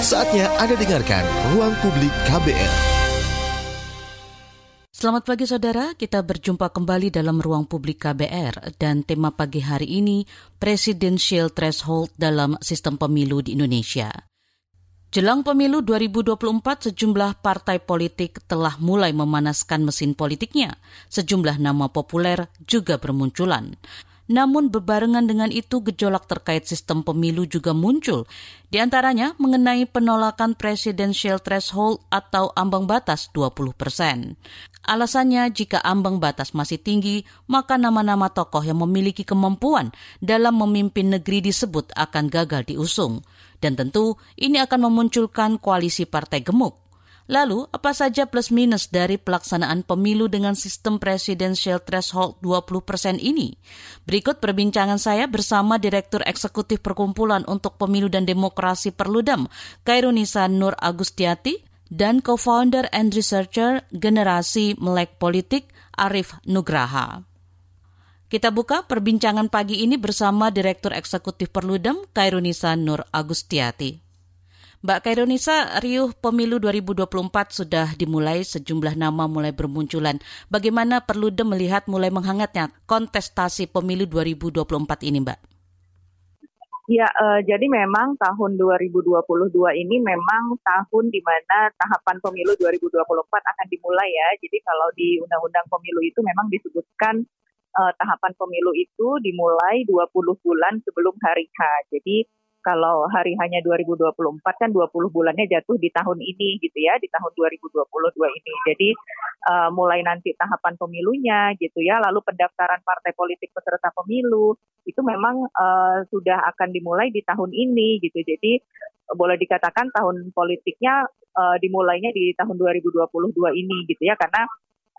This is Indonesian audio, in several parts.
Saatnya Anda dengarkan Ruang Publik KBR. Selamat pagi saudara, kita berjumpa kembali dalam ruang publik KBR dan tema pagi hari ini Presidential Threshold dalam sistem pemilu di Indonesia. Jelang pemilu 2024, sejumlah partai politik telah mulai memanaskan mesin politiknya. Sejumlah nama populer juga bermunculan. Namun bebarengan dengan itu gejolak terkait sistem pemilu juga muncul, di antaranya mengenai penolakan presidensial threshold atau ambang batas 20 persen. Alasannya jika ambang batas masih tinggi, maka nama-nama tokoh yang memiliki kemampuan dalam memimpin negeri disebut akan gagal diusung. Dan tentu ini akan memunculkan koalisi partai gemuk. Lalu, apa saja plus minus dari pelaksanaan pemilu dengan sistem presidensial threshold 20% ini? Berikut perbincangan saya bersama Direktur Eksekutif Perkumpulan untuk Pemilu dan Demokrasi Perludem, Kairunisa Nur Agustiati, dan co-founder and researcher Generasi Melek Politik, Arif Nugraha. Kita buka perbincangan pagi ini bersama Direktur Eksekutif Perludem, Kairunisa Nur Agustiati. Mbak Kaironisa, riuh pemilu 2024 sudah dimulai, sejumlah nama mulai bermunculan. Bagaimana perlu melihat mulai menghangatnya kontestasi pemilu 2024 ini, Mbak? Ya, uh, jadi memang tahun 2022 ini memang tahun di mana tahapan pemilu 2024 akan dimulai ya. Jadi kalau di Undang-Undang Pemilu itu memang disebutkan uh, tahapan pemilu itu dimulai 20 bulan sebelum hari H. Jadi kalau hari hanya 2024 kan 20 bulannya jatuh di tahun ini gitu ya, di tahun 2022 ini. Jadi uh, mulai nanti tahapan pemilunya gitu ya, lalu pendaftaran partai politik peserta pemilu itu memang uh, sudah akan dimulai di tahun ini gitu. Jadi boleh dikatakan tahun politiknya uh, dimulainya di tahun 2022 ini gitu ya, karena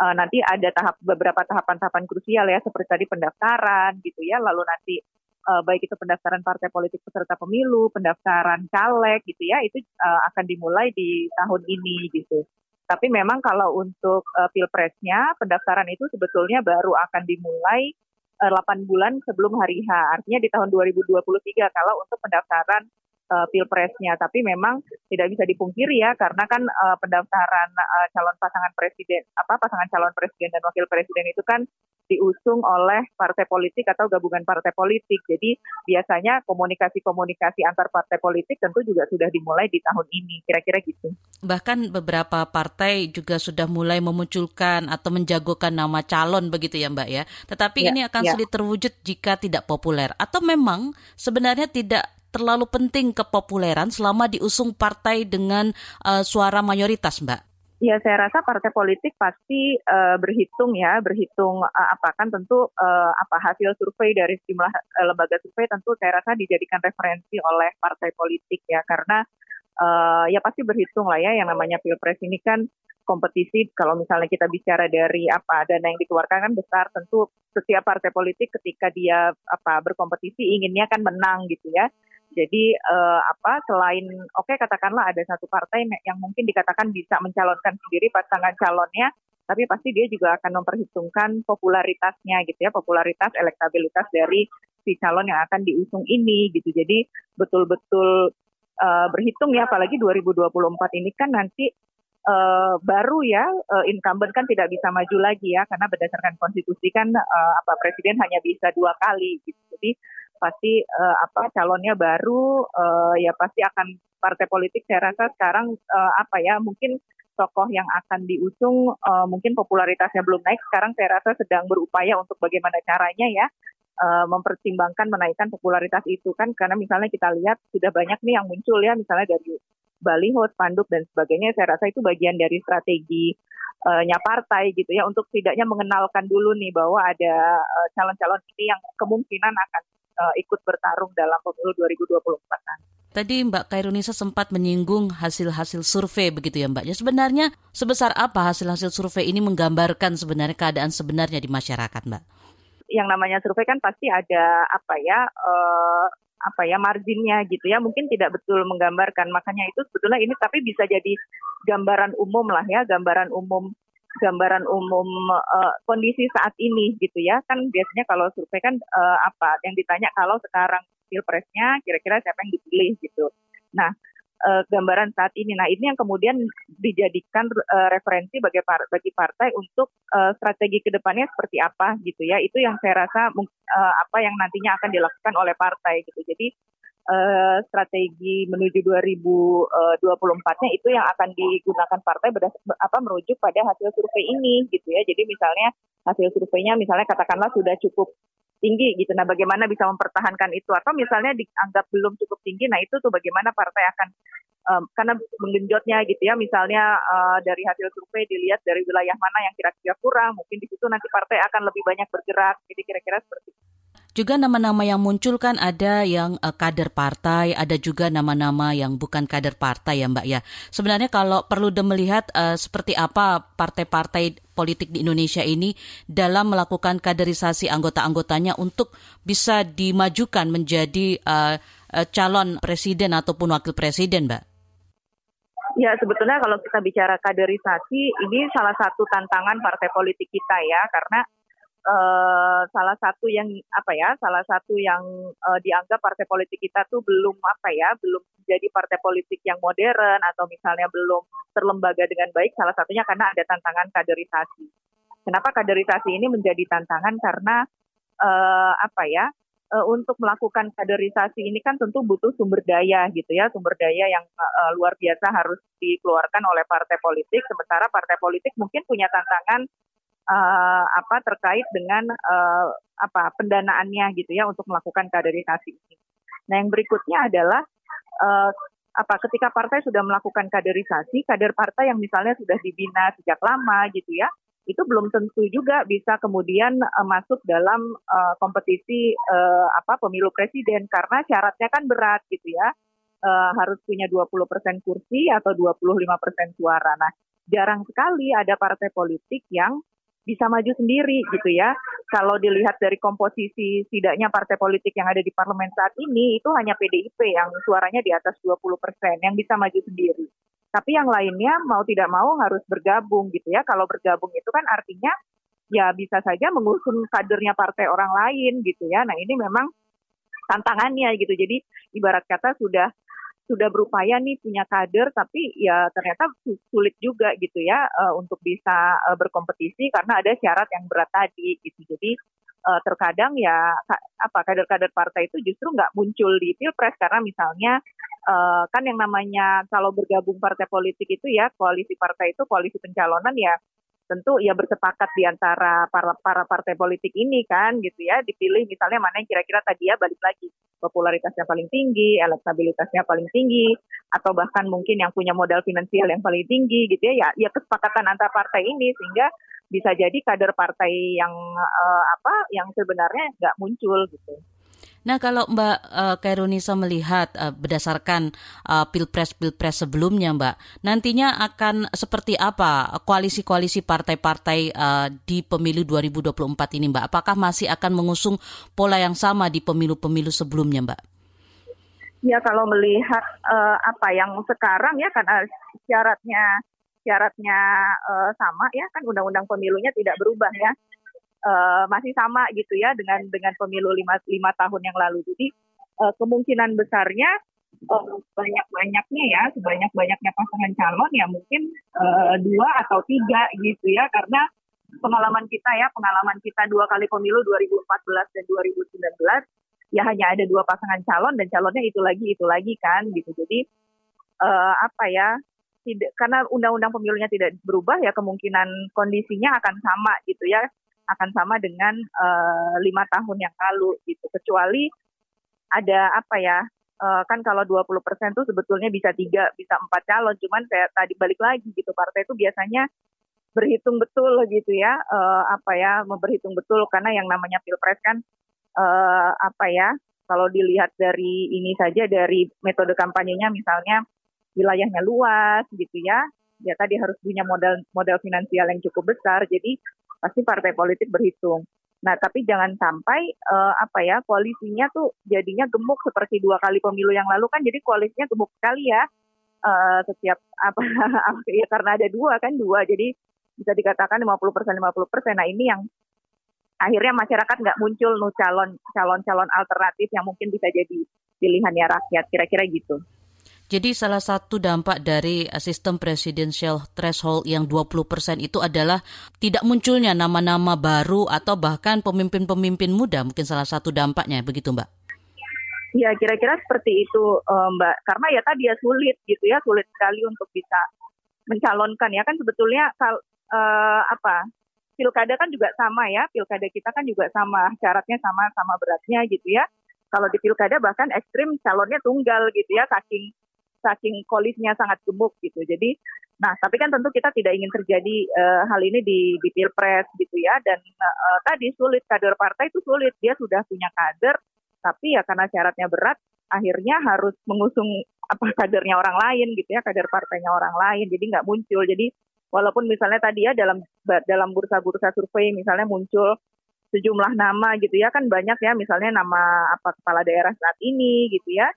nanti ada tahap beberapa tahapan-tahapan krusial ya seperti tadi pendaftaran gitu ya, lalu nanti uh, baik itu pendaftaran partai politik peserta pemilu, pendaftaran caleg gitu ya, itu uh, akan dimulai di tahun ini gitu. Tapi memang kalau untuk uh, pilpresnya pendaftaran itu sebetulnya baru akan dimulai uh, 8 bulan sebelum hari H, artinya di tahun 2023 kalau untuk pendaftaran uh, pilpresnya. Tapi memang tidak bisa dipungkiri ya karena kan uh, pendaftaran uh, calon pasangan presiden apa pasangan calon presiden dan wakil presiden itu kan diusung oleh partai politik atau gabungan partai politik. Jadi biasanya komunikasi-komunikasi antar partai politik tentu juga sudah dimulai di tahun ini, kira-kira gitu. Bahkan beberapa partai juga sudah mulai memunculkan atau menjagokan nama calon begitu ya Mbak ya. Tetapi ya, ini akan ya. sulit terwujud jika tidak populer. Atau memang sebenarnya tidak terlalu penting kepopuleran selama diusung partai dengan uh, suara mayoritas, Mbak? Ya, saya rasa partai politik pasti uh, berhitung ya, berhitung uh, apa kan tentu uh, apa hasil survei dari sejumlah uh, lembaga survei tentu saya rasa dijadikan referensi oleh partai politik ya, karena uh, ya pasti berhitung lah ya yang namanya pilpres ini kan kompetisi kalau misalnya kita bicara dari apa dana yang dikeluarkan kan besar tentu setiap partai politik ketika dia apa berkompetisi inginnya kan menang gitu ya jadi uh, apa selain oke okay, katakanlah ada satu partai yang mungkin dikatakan bisa mencalonkan sendiri pasangan calonnya, tapi pasti dia juga akan memperhitungkan popularitasnya gitu ya, popularitas elektabilitas dari si calon yang akan diusung ini gitu. Jadi betul-betul uh, berhitung ya apalagi 2024 ini kan nanti uh, baru ya uh, incumbent kan tidak bisa maju lagi ya karena berdasarkan konstitusi kan uh, apa presiden hanya bisa dua kali gitu. Jadi pasti uh, apa calonnya baru uh, ya pasti akan partai politik saya rasa sekarang uh, apa ya mungkin tokoh yang akan diusung uh, mungkin popularitasnya belum naik. Sekarang saya rasa sedang berupaya untuk bagaimana caranya ya mempertimbangkan menaikkan popularitas itu kan. Karena misalnya kita lihat sudah banyak nih yang muncul ya misalnya dari baliho, spanduk dan sebagainya. Saya rasa itu bagian dari strategi uh, nya partai gitu ya untuk tidaknya mengenalkan dulu nih bahwa ada calon-calon uh, ini yang kemungkinan akan uh, ikut bertarung dalam pemilu 2024 nanti. Tadi Mbak Kairunisa sempat menyinggung hasil-hasil survei begitu ya Mbak. Ya sebenarnya sebesar apa hasil-hasil survei ini menggambarkan sebenarnya keadaan sebenarnya di masyarakat Mbak? Yang namanya survei kan pasti ada apa ya uh, apa ya marginnya gitu ya mungkin tidak betul menggambarkan makanya itu sebetulnya ini tapi bisa jadi gambaran umum lah ya gambaran umum gambaran umum uh, kondisi saat ini gitu ya kan biasanya kalau survei kan uh, apa yang ditanya kalau sekarang pilpresnya kira-kira siapa yang dipilih gitu nah uh, gambaran saat ini. Nah, ini yang kemudian dijadikan uh, referensi bagi, par bagi partai untuk uh, strategi ke depannya seperti apa gitu ya. Itu yang saya rasa uh, apa yang nantinya akan dilakukan oleh partai gitu. Jadi uh, strategi menuju 2024-nya itu yang akan digunakan partai berdas apa merujuk pada hasil survei ini gitu ya. Jadi misalnya hasil surveinya misalnya katakanlah sudah cukup tinggi gitu. Nah, bagaimana bisa mempertahankan itu atau misalnya dianggap belum cukup tinggi, nah itu tuh bagaimana partai akan um, karena menggenjotnya gitu ya. Misalnya uh, dari hasil survei dilihat dari wilayah mana yang kira-kira kurang, mungkin di situ nanti partai akan lebih banyak bergerak. Jadi kira-kira seperti itu. Juga nama-nama yang muncul kan ada yang uh, kader partai, ada juga nama-nama yang bukan kader partai ya Mbak ya. Sebenarnya kalau perlu melihat uh, seperti apa partai-partai politik di Indonesia ini dalam melakukan kaderisasi anggota-anggotanya untuk bisa dimajukan menjadi uh, uh, calon presiden ataupun wakil presiden Mbak. Ya sebetulnya kalau kita bicara kaderisasi ini salah satu tantangan partai politik kita ya karena uh, salah satu yang apa ya salah satu yang uh, dianggap partai politik kita tuh belum apa ya belum jadi partai politik yang modern atau misalnya belum terlembaga dengan baik salah satunya karena ada tantangan kaderisasi. Kenapa kaderisasi ini menjadi tantangan karena uh, apa ya uh, untuk melakukan kaderisasi ini kan tentu butuh sumber daya gitu ya sumber daya yang uh, luar biasa harus dikeluarkan oleh partai politik sementara partai politik mungkin punya tantangan uh, apa terkait dengan uh, apa pendanaannya gitu ya untuk melakukan kaderisasi ini. Nah yang berikutnya adalah uh, apa ketika partai sudah melakukan kaderisasi, kader partai yang misalnya sudah dibina sejak lama gitu ya, itu belum tentu juga bisa kemudian uh, masuk dalam uh, kompetisi uh, apa pemilu presiden karena syaratnya kan berat gitu ya. Uh, harus punya 20% kursi atau 25% suara. Nah, jarang sekali ada partai politik yang bisa maju sendiri gitu ya. Kalau dilihat dari komposisi setidaknya partai politik yang ada di parlemen saat ini itu hanya PDIP yang suaranya di atas 20 persen yang bisa maju sendiri. Tapi yang lainnya mau tidak mau harus bergabung gitu ya. Kalau bergabung itu kan artinya ya bisa saja mengusung kadernya partai orang lain gitu ya. Nah ini memang tantangannya gitu. Jadi ibarat kata sudah sudah berupaya nih punya kader tapi ya ternyata sulit juga gitu ya uh, untuk bisa uh, berkompetisi karena ada syarat yang berat tadi gitu. Jadi uh, terkadang ya apa kader-kader partai itu justru nggak muncul di pilpres karena misalnya uh, kan yang namanya kalau bergabung partai politik itu ya koalisi partai itu koalisi pencalonan ya tentu ya bersepakat di antara para, para partai politik ini kan gitu ya. Dipilih misalnya mana yang kira-kira tadi ya balik lagi. Popularitasnya paling tinggi, elektabilitasnya paling tinggi atau bahkan mungkin yang punya modal finansial yang paling tinggi gitu ya. Ya, ya kesepakatan antar partai ini sehingga bisa jadi kader partai yang uh, apa yang sebenarnya nggak muncul gitu. Nah, kalau Mbak uh, Kairunisa melihat uh, berdasarkan uh, pilpres-pilpres sebelumnya, Mbak, nantinya akan seperti apa koalisi-koalisi partai-partai uh, di pemilu 2024 ini, Mbak? Apakah masih akan mengusung pola yang sama di pemilu-pemilu sebelumnya, Mbak? Ya, kalau melihat uh, apa yang sekarang ya karena syaratnya syaratnya uh, sama ya kan undang-undang pemilunya tidak berubah ya uh, masih sama gitu ya dengan dengan pemilu lima, lima tahun yang lalu. Jadi uh, kemungkinan besarnya uh, banyak-banyaknya ya sebanyak-banyaknya pasangan calon ya mungkin uh, dua atau tiga gitu ya. Karena pengalaman kita ya pengalaman kita dua kali pemilu 2014 dan 2019 ya hanya ada dua pasangan calon dan calonnya itu lagi itu lagi kan gitu. Jadi uh, apa ya tidak karena undang-undang pemilunya tidak berubah ya kemungkinan kondisinya akan sama gitu ya akan sama dengan uh, lima tahun yang lalu gitu. Kecuali ada apa ya uh, kan kalau 20 persen tuh sebetulnya bisa tiga bisa empat calon. Cuman saya tadi balik lagi gitu. Partai itu biasanya berhitung betul gitu ya uh, apa ya memberhitung betul. Karena yang namanya pilpres kan uh, apa ya kalau dilihat dari ini saja dari metode kampanyenya misalnya wilayahnya luas gitu ya. Ya tadi harus punya modal modal finansial yang cukup besar. Jadi pasti partai politik berhitung. Nah, tapi jangan sampai uh, apa ya koalisinya tuh jadinya gemuk seperti dua kali pemilu yang lalu kan jadi koalisinya gemuk sekali ya. Uh, setiap apa ya karena ada dua kan dua jadi bisa dikatakan 50 persen 50 persen. Nah ini yang akhirnya masyarakat nggak muncul nu calon calon calon alternatif yang mungkin bisa jadi pilihannya rakyat kira-kira gitu. Jadi salah satu dampak dari uh, sistem presidential threshold yang 20% itu adalah tidak munculnya nama-nama baru atau bahkan pemimpin-pemimpin muda mungkin salah satu dampaknya begitu Mbak. Ya kira-kira seperti itu uh, Mbak. Karena ya tadi ya sulit gitu ya, sulit sekali untuk bisa mencalonkan ya kan sebetulnya kal, uh, apa pilkada kan juga sama ya, pilkada kita kan juga sama, syaratnya sama sama beratnya gitu ya. Kalau di pilkada bahkan ekstrim calonnya tunggal gitu ya, saking saking koalisnya sangat gemuk gitu. Jadi, nah tapi kan tentu kita tidak ingin terjadi uh, hal ini di, di pilpres gitu ya. Dan uh, tadi sulit kader partai itu sulit, dia sudah punya kader, tapi ya karena syaratnya berat, akhirnya harus mengusung apa kadernya orang lain gitu ya, kader partainya orang lain. Jadi nggak muncul. Jadi walaupun misalnya tadi ya dalam dalam bursa-bursa survei misalnya muncul sejumlah nama gitu ya kan banyak ya misalnya nama apa kepala daerah saat ini gitu ya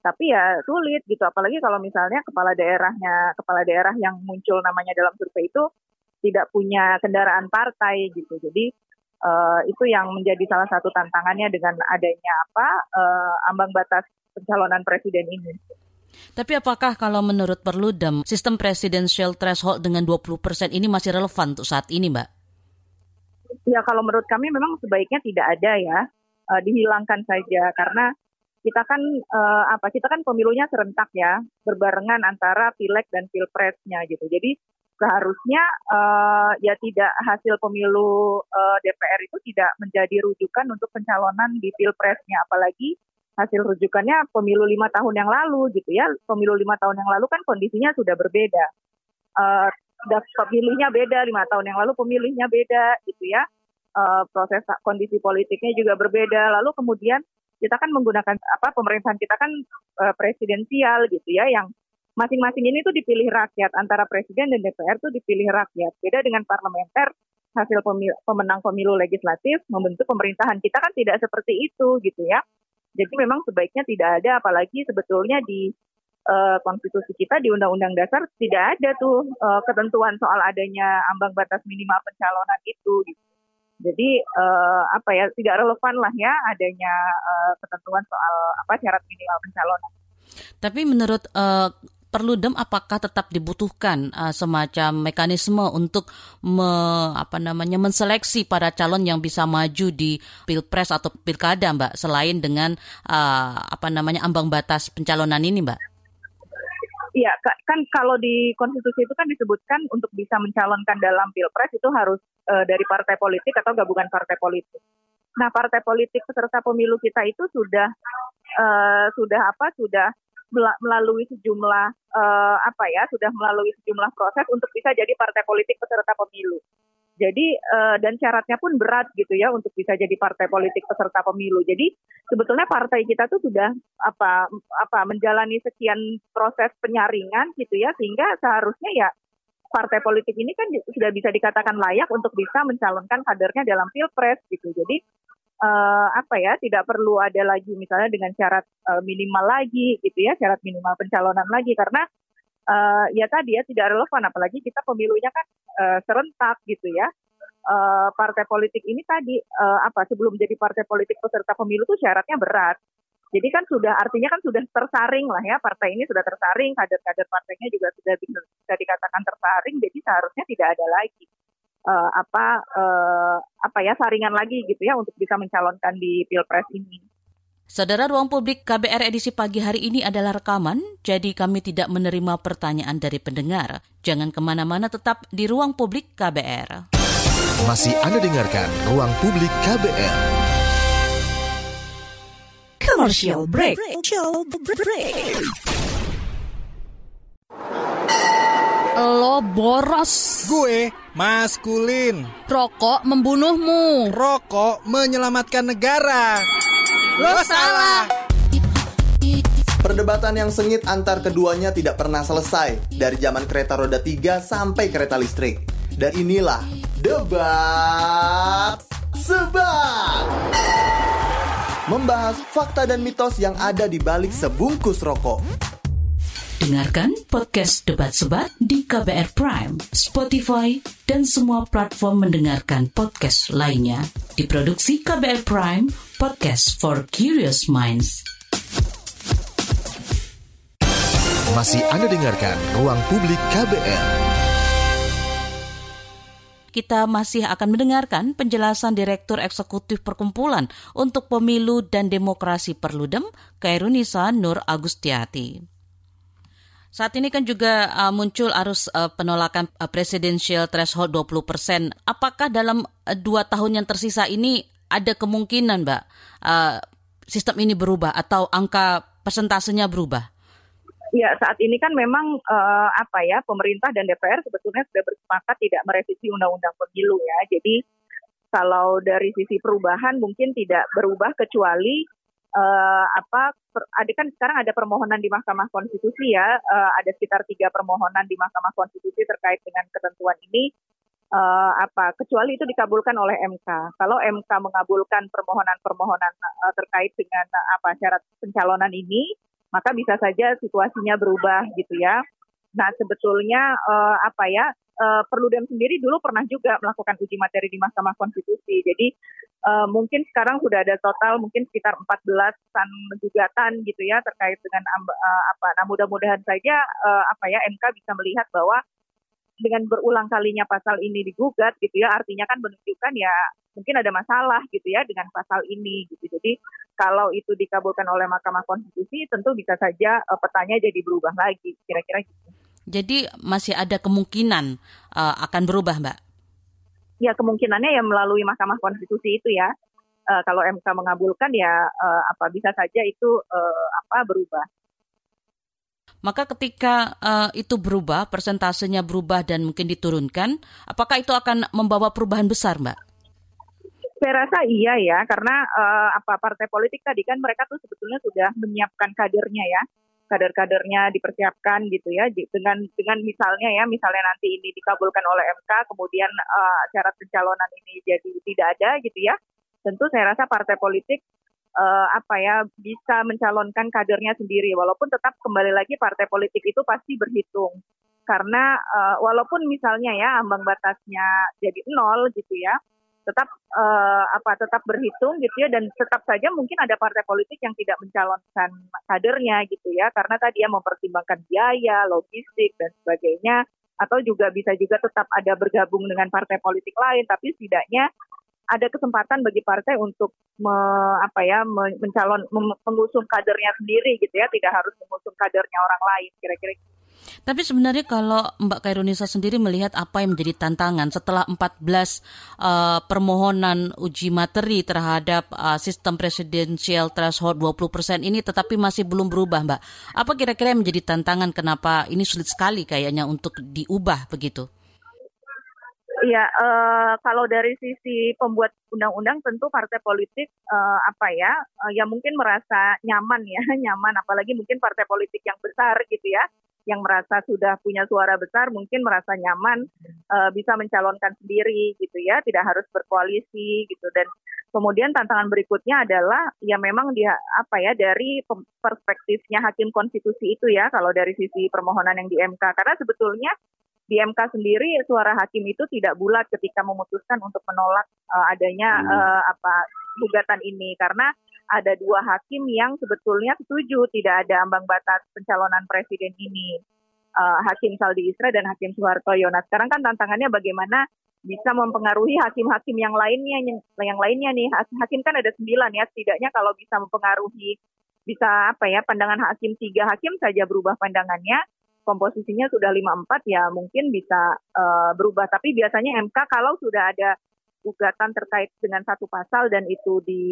tapi ya sulit gitu apalagi kalau misalnya kepala daerahnya kepala daerah yang muncul namanya dalam survei itu tidak punya kendaraan partai gitu jadi uh, itu yang menjadi salah satu tantangannya dengan adanya apa uh, ambang batas pencalonan presiden ini. Tapi apakah kalau menurut Perludem, sistem presidential threshold dengan 20% ini masih relevan untuk saat ini, Mbak? Ya, kalau menurut kami memang sebaiknya tidak ada ya, uh, dihilangkan saja karena kita kan uh, apa kita kan pemilunya serentak ya berbarengan antara pileg dan pilpresnya gitu. Jadi seharusnya uh, ya tidak hasil pemilu uh, DPR itu tidak menjadi rujukan untuk pencalonan di pilpresnya. Apalagi hasil rujukannya pemilu lima tahun yang lalu gitu ya. Pemilu lima tahun yang lalu kan kondisinya sudah berbeda. Uh, pemilihnya beda lima tahun yang lalu pemilihnya beda gitu ya. Uh, proses kondisi politiknya juga berbeda. Lalu kemudian kita kan menggunakan apa pemerintahan kita kan uh, presidensial gitu ya yang masing-masing ini tuh dipilih rakyat antara presiden dan DPR tuh dipilih rakyat. Beda dengan parlementer hasil pemil, pemenang pemilu legislatif membentuk pemerintahan kita kan tidak seperti itu gitu ya. Jadi memang sebaiknya tidak ada apalagi sebetulnya di uh, konstitusi kita di undang-undang dasar tidak ada tuh uh, ketentuan soal adanya ambang batas minimal pencalonan itu gitu. Jadi uh, apa ya tidak relevan lah ya adanya uh, ketentuan soal apa syarat minimal pencalonan. Tapi menurut uh, Perludem apakah tetap dibutuhkan uh, semacam mekanisme untuk me, apa namanya menseleksi para calon yang bisa maju di pilpres atau pilkada, Mbak, selain dengan uh, apa namanya ambang batas pencalonan ini, Mbak? Iya, kan kalau di konstitusi itu kan disebutkan untuk bisa mencalonkan dalam pilpres itu harus uh, dari partai politik atau gabungan partai politik. Nah, partai politik peserta pemilu kita itu sudah uh, sudah apa? Sudah melalui sejumlah uh, apa ya? Sudah melalui sejumlah proses untuk bisa jadi partai politik peserta pemilu. Jadi uh, dan syaratnya pun berat gitu ya untuk bisa jadi partai politik peserta pemilu. Jadi sebetulnya partai kita tuh sudah apa apa menjalani sekian proses penyaringan gitu ya sehingga seharusnya ya partai politik ini kan sudah bisa dikatakan layak untuk bisa mencalonkan kadernya dalam pilpres gitu. Jadi uh, apa ya tidak perlu ada lagi misalnya dengan syarat uh, minimal lagi gitu ya syarat minimal pencalonan lagi karena uh, ya tadi ya tidak relevan apalagi kita pemilunya kan uh, serentak gitu ya. Uh, partai politik ini tadi uh, apa sebelum jadi partai politik peserta pemilu itu syaratnya berat jadi kan sudah artinya kan sudah tersaring lah ya partai ini sudah tersaring, kader-kader partainya juga sudah bisa, dikatakan tersaring, jadi seharusnya tidak ada lagi uh, apa uh, apa ya saringan lagi gitu ya untuk bisa mencalonkan di pilpres ini. Saudara Ruang Publik KBR edisi pagi hari ini adalah rekaman, jadi kami tidak menerima pertanyaan dari pendengar. Jangan ke mana-mana tetap di Ruang Publik KBR. Masih Anda dengarkan Ruang Publik KBR. Commercial break. Commercial break. Lo boros. Gue maskulin. Rokok membunuhmu. Rokok menyelamatkan negara. Lo salah. Perdebatan yang sengit antar keduanya tidak pernah selesai dari zaman kereta roda 3 sampai kereta listrik. Dan inilah debat sebat membahas fakta dan mitos yang ada di balik sebungkus rokok. Dengarkan podcast Debat Sebat di KBR Prime, Spotify, dan semua platform mendengarkan podcast lainnya. Diproduksi KBR Prime, podcast for curious minds. Masih Anda dengarkan Ruang Publik KBR. Kita masih akan mendengarkan penjelasan Direktur Eksekutif Perkumpulan untuk Pemilu dan Demokrasi Perludem, Kairunisa Nur Agustiati. Saat ini kan juga uh, muncul arus uh, penolakan uh, presidensial threshold 20 persen. Apakah dalam uh, dua tahun yang tersisa ini ada kemungkinan, Mbak, uh, sistem ini berubah atau angka persentasenya berubah? Ya, saat ini kan memang uh, apa ya pemerintah dan DPR sebetulnya sudah bersepakat tidak merevisi undang-undang pemilu ya. Jadi kalau dari sisi perubahan mungkin tidak berubah kecuali uh, apa per, ada kan sekarang ada permohonan di Mahkamah Konstitusi ya, uh, ada sekitar tiga permohonan di Mahkamah Konstitusi terkait dengan ketentuan ini. Uh, apa kecuali itu dikabulkan oleh MK. Kalau MK mengabulkan permohonan-permohonan uh, terkait dengan uh, apa syarat pencalonan ini, maka bisa saja situasinya berubah gitu ya. Nah sebetulnya uh, apa ya uh, Perludem sendiri dulu pernah juga melakukan uji materi di Mahkamah Konstitusi. Jadi uh, mungkin sekarang sudah ada total mungkin sekitar 14-an gugatan gitu ya terkait dengan uh, apa. Nah mudah-mudahan saja uh, apa ya MK bisa melihat bahwa dengan berulang kalinya pasal ini digugat gitu ya artinya kan menunjukkan ya mungkin ada masalah gitu ya dengan pasal ini gitu. Jadi kalau itu dikabulkan oleh Mahkamah Konstitusi tentu bisa saja uh, petanya jadi berubah lagi kira-kira gitu. Jadi masih ada kemungkinan uh, akan berubah, Mbak? Ya kemungkinannya ya melalui Mahkamah Konstitusi itu ya. Uh, kalau MK mengabulkan ya uh, apa bisa saja itu uh, apa berubah. Maka ketika uh, itu berubah, persentasenya berubah dan mungkin diturunkan, apakah itu akan membawa perubahan besar, Mbak? Saya rasa iya ya, karena uh, apa partai politik tadi kan mereka tuh sebetulnya sudah menyiapkan kadernya ya, kader-kadernya dipersiapkan gitu ya, dengan dengan misalnya ya, misalnya nanti ini dikabulkan oleh MK, kemudian uh, syarat pencalonan ini jadi tidak ada gitu ya, tentu saya rasa partai politik uh, apa ya bisa mencalonkan kadernya sendiri. Walaupun tetap kembali lagi partai politik itu pasti berhitung. Karena uh, walaupun misalnya ya ambang batasnya jadi nol gitu ya tetap uh, apa tetap berhitung gitu ya dan tetap saja mungkin ada partai politik yang tidak mencalonkan kadernya gitu ya. Karena tadi ya mempertimbangkan biaya logistik dan sebagainya. Atau juga bisa juga tetap ada bergabung dengan partai politik lain tapi setidaknya ada kesempatan bagi partai untuk me, apa ya mencalon mengusung kadernya sendiri gitu ya tidak harus mengusung kadernya orang lain kira-kira gitu. tapi sebenarnya kalau Mbak Kairunisa sendiri melihat apa yang menjadi tantangan setelah 14 uh, eh, permohonan uji materi terhadap uh, sistem presidensial threshold 20% ini tetapi masih belum berubah Mbak. Apa kira-kira yang menjadi tantangan kenapa ini sulit sekali kayaknya untuk diubah begitu? Iya, uh, kalau dari sisi pembuat undang-undang tentu partai politik uh, apa ya, uh, ya mungkin merasa nyaman ya, nyaman. Apalagi mungkin partai politik yang besar gitu ya, yang merasa sudah punya suara besar mungkin merasa nyaman uh, bisa mencalonkan sendiri gitu ya, tidak harus berkoalisi gitu. Dan kemudian tantangan berikutnya adalah ya memang dia apa ya dari perspektifnya hakim konstitusi itu ya kalau dari sisi permohonan yang di MK karena sebetulnya di MK sendiri suara hakim itu tidak bulat ketika memutuskan untuk menolak uh, adanya uh, apa gugatan ini. Karena ada dua hakim yang sebetulnya setuju tidak ada ambang batas pencalonan presiden ini. Uh, Hakim Saldi Isra dan Hakim Soeharto Nah sekarang kan tantangannya bagaimana bisa mempengaruhi hakim-hakim yang lainnya yang lainnya nih. Hakim kan ada sembilan ya. Setidaknya kalau bisa mempengaruhi bisa apa ya pandangan hakim tiga hakim saja berubah pandangannya komposisinya sudah 54 ya mungkin bisa uh, berubah. Tapi biasanya MK kalau sudah ada gugatan terkait dengan satu pasal dan itu di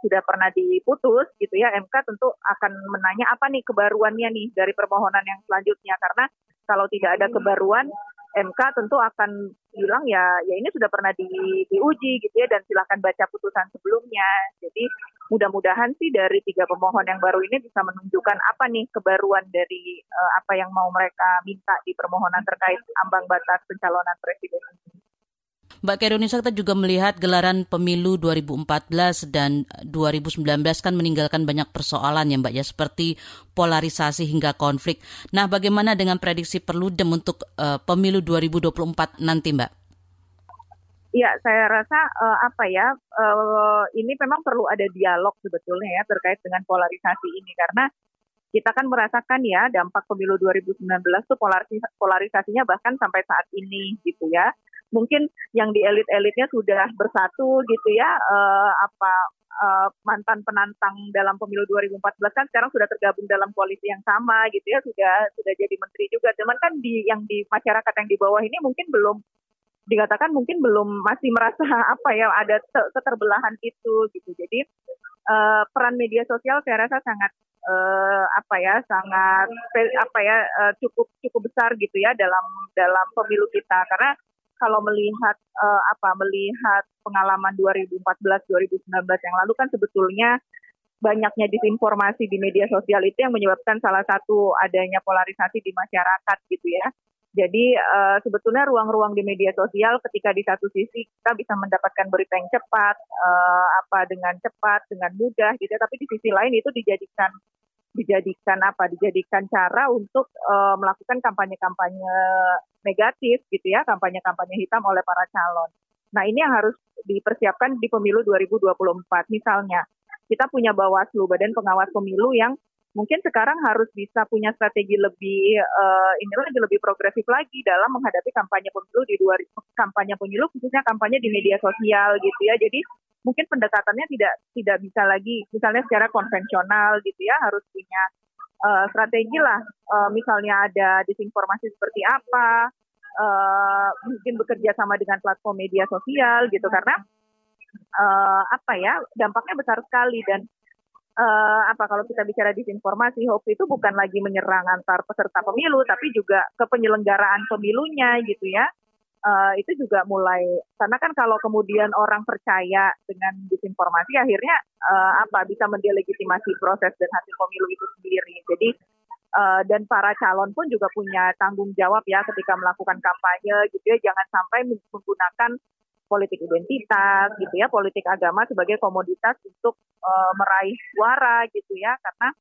sudah pernah diputus gitu ya MK tentu akan menanya apa nih kebaruannya nih dari permohonan yang selanjutnya karena kalau tidak ada kebaruan MK tentu akan bilang ya ya ini sudah pernah di, diuji gitu ya dan silakan baca putusan sebelumnya. Jadi mudah-mudahan sih dari tiga pemohon yang baru ini bisa menunjukkan apa nih kebaruan dari uh, apa yang mau mereka minta di permohonan terkait ambang batas pencalonan presiden ini. Mbak Keronisa kita juga melihat gelaran pemilu 2014 dan 2019 kan meninggalkan banyak persoalan ya Mbak ya seperti polarisasi hingga konflik. Nah bagaimana dengan prediksi Perludem untuk uh, pemilu 2024 nanti Mbak? Ya, saya rasa uh, apa ya uh, ini memang perlu ada dialog sebetulnya ya terkait dengan polarisasi ini karena kita kan merasakan ya dampak pemilu 2019 tuh polaris polarisasinya bahkan sampai saat ini gitu ya. Mungkin yang di elit-elitnya sudah bersatu gitu ya, uh, apa uh, mantan penantang dalam pemilu 2014 kan sekarang sudah tergabung dalam koalisi yang sama gitu ya, sudah sudah jadi menteri juga. Cuman kan di yang di masyarakat yang di bawah ini mungkin belum dikatakan mungkin belum masih merasa apa ya ada keterbelahan itu gitu. Jadi uh, peran media sosial saya rasa sangat uh, apa ya sangat apa ya uh, cukup cukup besar gitu ya dalam dalam pemilu kita karena kalau melihat uh, apa melihat pengalaman 2014 2019 yang lalu kan sebetulnya banyaknya disinformasi di media sosial itu yang menyebabkan salah satu adanya polarisasi di masyarakat gitu ya. Jadi uh, sebetulnya ruang-ruang di media sosial ketika di satu sisi kita bisa mendapatkan berita yang cepat, uh, apa dengan cepat, dengan mudah gitu, tapi di sisi lain itu dijadikan dijadikan apa? Dijadikan cara untuk uh, melakukan kampanye-kampanye negatif gitu ya, kampanye-kampanye hitam oleh para calon. Nah ini yang harus dipersiapkan di pemilu 2024. Misalnya kita punya Bawaslu, Badan Pengawas Pemilu yang mungkin sekarang harus bisa punya strategi lebih uh, ini lagi lebih progresif lagi dalam menghadapi kampanye pemilu di dua kampanye pemilu khususnya kampanye di media sosial gitu ya. Jadi mungkin pendekatannya tidak tidak bisa lagi misalnya secara konvensional gitu ya harus punya uh, strategi lah. Uh, misalnya ada disinformasi seperti apa uh, mungkin bekerja sama dengan platform media sosial gitu. Karena uh, apa ya dampaknya besar sekali dan uh, apa kalau kita bicara disinformasi hoax itu bukan lagi menyerang antar peserta pemilu tapi juga ke penyelenggaraan pemilunya gitu ya. Uh, itu juga mulai karena kan kalau kemudian orang percaya dengan disinformasi akhirnya uh, apa bisa mendelegitimasi proses dan hasil pemilu itu sendiri. Jadi uh, dan para calon pun juga punya tanggung jawab ya ketika melakukan kampanye gitu ya. Jangan sampai menggunakan politik identitas gitu ya, politik agama sebagai komoditas untuk uh, meraih suara gitu ya, karena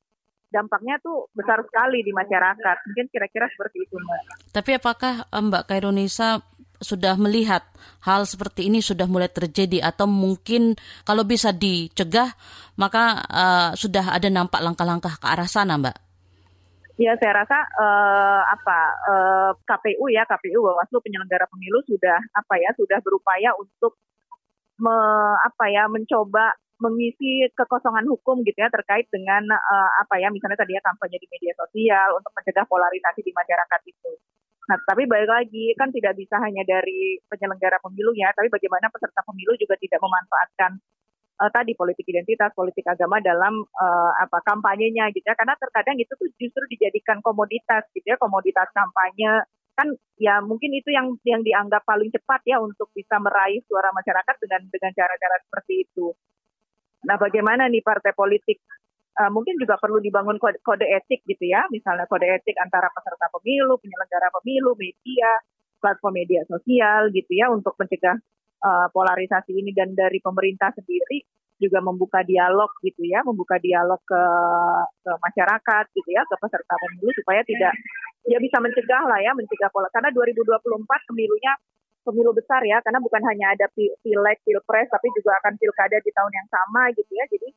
dampaknya tuh besar sekali di masyarakat. Mungkin kira-kira seperti itu, Mbak. Tapi apakah eh, Mbak Kairunisa sudah melihat hal seperti ini sudah mulai terjadi atau mungkin kalau bisa dicegah maka uh, sudah ada nampak langkah-langkah ke arah sana, Mbak? Ya, saya rasa uh, apa uh, eh, KPU ya KPU Bawaslu penyelenggara pemilu sudah apa ya sudah berupaya untuk me, apa ya mencoba mengisi kekosongan hukum gitu ya terkait dengan uh, apa ya misalnya tadi ya kampanye di media sosial untuk mencegah polarisasi di masyarakat itu. Nah, tapi balik lagi kan tidak bisa hanya dari penyelenggara pemilu ya, tapi bagaimana peserta pemilu juga tidak memanfaatkan uh, tadi politik identitas, politik agama dalam uh, apa kampanyenya gitu ya. Karena terkadang itu tuh justru dijadikan komoditas gitu ya, komoditas kampanye kan ya mungkin itu yang yang dianggap paling cepat ya untuk bisa meraih suara masyarakat dengan dengan cara-cara seperti itu. Nah, bagaimana nih partai politik uh, mungkin juga perlu dibangun kode, kode etik gitu ya, misalnya kode etik antara peserta pemilu, penyelenggara pemilu, media, platform media sosial gitu ya untuk mencegah uh, polarisasi ini dan dari pemerintah sendiri juga membuka dialog gitu ya, membuka dialog ke, ke masyarakat gitu ya, ke peserta pemilu supaya tidak ya bisa mencegah lah ya, mencegah pola karena 2024 pemilunya pemilu besar ya, karena bukan hanya ada pileg, pilpres, tapi juga akan pilkada di tahun yang sama gitu ya. Jadi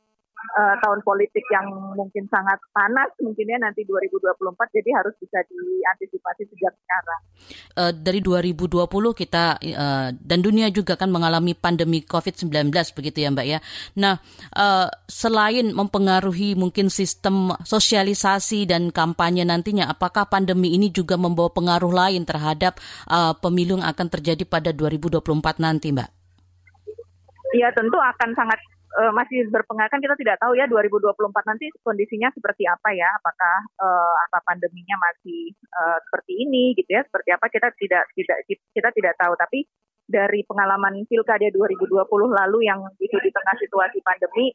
uh, tahun politik yang mungkin sangat panas mungkin ya nanti 2024 jadi harus bisa diantisipasi sejak sekarang. Uh, dari 2020 kita uh, dan dunia juga kan mengalami pandemi COVID-19 begitu ya Mbak ya. Nah, uh, selain mempengaruhi mungkin sistem sosialisasi dan kampanye nantinya apakah pandemi ini juga membawa pengaruh lain terhadap uh, pemilu yang akan terjadi pada 2024 nanti Mbak? Iya tentu akan sangat uh, masih berpengaruh. Kan kita tidak tahu ya 2024 nanti kondisinya seperti apa ya. Apakah uh, apa pandeminya masih uh, seperti ini gitu ya. Seperti apa kita tidak tidak kita tidak tahu. Tapi dari pengalaman pilkada 2020 lalu yang itu di tengah situasi pandemi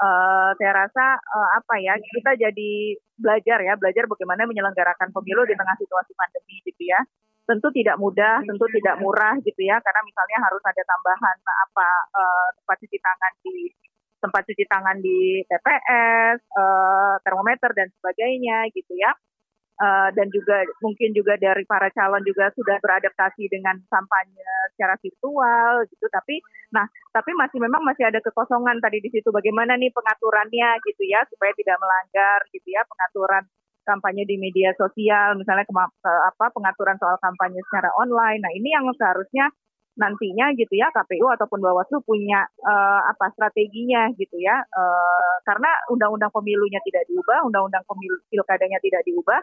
uh, saya rasa uh, apa ya kita jadi belajar ya belajar bagaimana menyelenggarakan pemilu di tengah situasi pandemi gitu ya tentu tidak mudah, tentu tidak murah gitu ya, karena misalnya harus ada tambahan apa uh, tempat cuci tangan di tempat cuci tangan di TPS, uh, eh, termometer dan sebagainya gitu ya. Uh, dan juga mungkin juga dari para calon juga sudah beradaptasi dengan kampanye secara virtual gitu. Tapi nah tapi masih memang masih ada kekosongan tadi di situ. Bagaimana nih pengaturannya gitu ya supaya tidak melanggar gitu ya pengaturan kampanye di media sosial. Misalnya apa pengaturan soal kampanye secara online. Nah ini yang seharusnya nantinya gitu ya KPU ataupun Bawaslu punya uh, apa strateginya gitu ya uh, karena undang-undang pemilunya tidak diubah, undang-undang pemilu pilkadanya tidak diubah.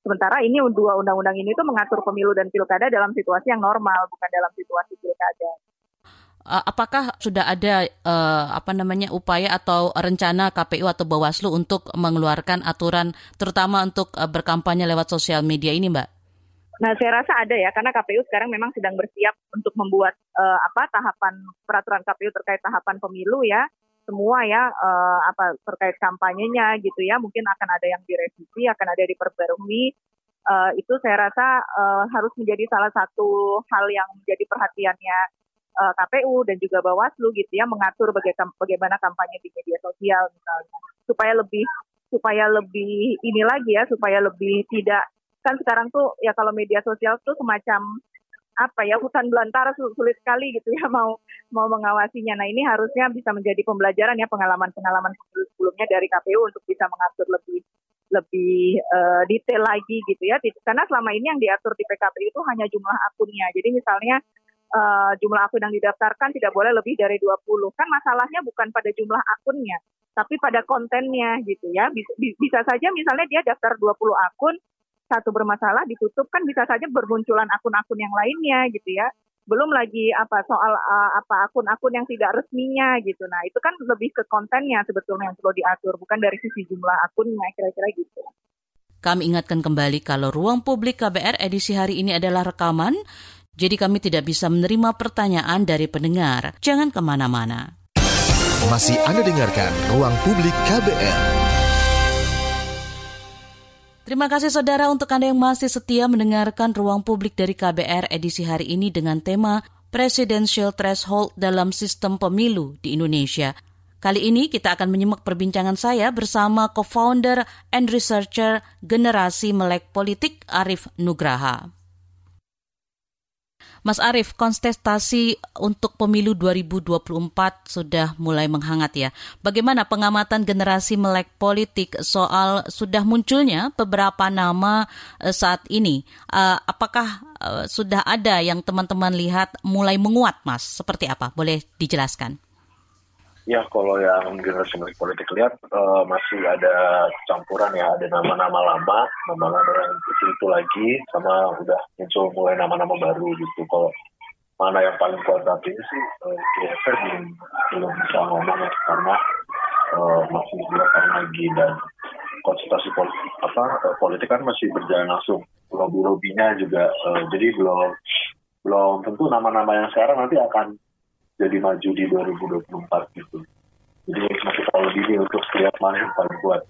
Sementara ini dua undang-undang ini tuh mengatur pemilu dan pilkada dalam situasi yang normal bukan dalam situasi pilkada. Uh, apakah sudah ada uh, apa namanya upaya atau rencana KPU atau Bawaslu untuk mengeluarkan aturan terutama untuk berkampanye lewat sosial media ini, Mbak? Nah, saya rasa ada ya, karena KPU sekarang memang sedang bersiap untuk membuat uh, apa tahapan peraturan KPU terkait tahapan pemilu ya, semua ya uh, apa terkait kampanyenya gitu ya, mungkin akan ada yang direvisi, akan ada yang diperbarui. Uh, itu saya rasa uh, harus menjadi salah satu hal yang menjadi perhatiannya uh, KPU dan juga Bawaslu gitu ya, mengatur bagaimana kampanye di media sosial misalnya, supaya lebih supaya lebih ini lagi ya, supaya lebih tidak kan sekarang tuh ya kalau media sosial tuh semacam apa ya hutan belantara sulit sekali gitu ya mau mau mengawasinya. Nah ini harusnya bisa menjadi pembelajaran ya pengalaman-pengalaman sebelumnya dari KPU untuk bisa mengatur lebih lebih uh, detail lagi gitu ya. Karena selama ini yang diatur di PKPU itu hanya jumlah akunnya. Jadi misalnya uh, jumlah akun yang didaftarkan tidak boleh lebih dari 20. Kan masalahnya bukan pada jumlah akunnya, tapi pada kontennya gitu ya. Bisa, bisa saja misalnya dia daftar 20 akun, satu bermasalah ditutup kan bisa saja bermunculan akun-akun yang lainnya gitu ya. Belum lagi apa soal uh, apa akun-akun yang tidak resminya gitu. Nah itu kan lebih ke kontennya sebetulnya yang perlu diatur bukan dari sisi jumlah akunnya kira-kira gitu. Kami ingatkan kembali kalau ruang publik KBR edisi hari ini adalah rekaman jadi kami tidak bisa menerima pertanyaan dari pendengar. Jangan ke mana-mana. Masih Anda dengarkan ruang publik KBR Terima kasih saudara untuk Anda yang masih setia mendengarkan ruang publik dari KBR edisi hari ini dengan tema Presidential Threshold dalam Sistem Pemilu di Indonesia. Kali ini kita akan menyimak perbincangan saya bersama co-founder and researcher Generasi Melek Politik Arif Nugraha. Mas Arief, kontestasi untuk pemilu 2024 sudah mulai menghangat ya. Bagaimana pengamatan generasi melek politik soal sudah munculnya beberapa nama eh, saat ini? Eh, apakah eh, sudah ada yang teman-teman lihat mulai menguat, Mas? Seperti apa? Boleh dijelaskan? Ya, kalau yang generasi milik politik lihat uh, masih ada campuran ya, ada nama-nama lama, nama-nama yang itu itu lagi, sama udah muncul mulai nama-nama baru gitu. Kalau mana yang paling kuat saat ini sih, uh, saya belum belum bisa ngomong ya, karena uh, masih belakangan lagi dan konsultasi politik apa uh, politik kan masih berjalan langsung, lobby-lobbynya juga, uh, jadi belum belum tentu nama-nama yang sekarang nanti akan jadi maju di 2024 gitu. Jadi masih terlalu dini untuk lihat mana yang paling kuat.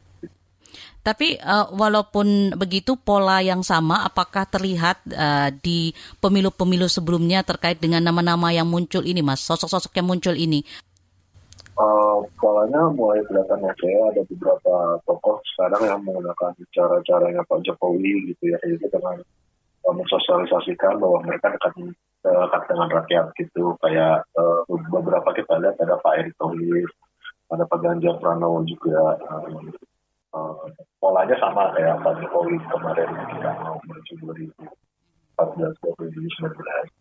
Tapi uh, walaupun begitu pola yang sama apakah terlihat uh, di pemilu-pemilu sebelumnya terkait dengan nama-nama yang muncul ini Mas, sosok-sosok yang muncul ini? Uh, polanya mulai kelihatan oke, okay. ada beberapa tokoh sekarang yang menggunakan cara-caranya Pak Jokowi gitu ya, itu dengan mensosialisasikan bahwa mereka dekat dekat dengan rakyat gitu. Kayak uh, beberapa kita lihat ada Pak Erick Thohir ada Pak Ganjar Pranowo juga. Uh, uh, polanya sama kayak Pak Jokowi kemarin kita mau menuju 2014 2019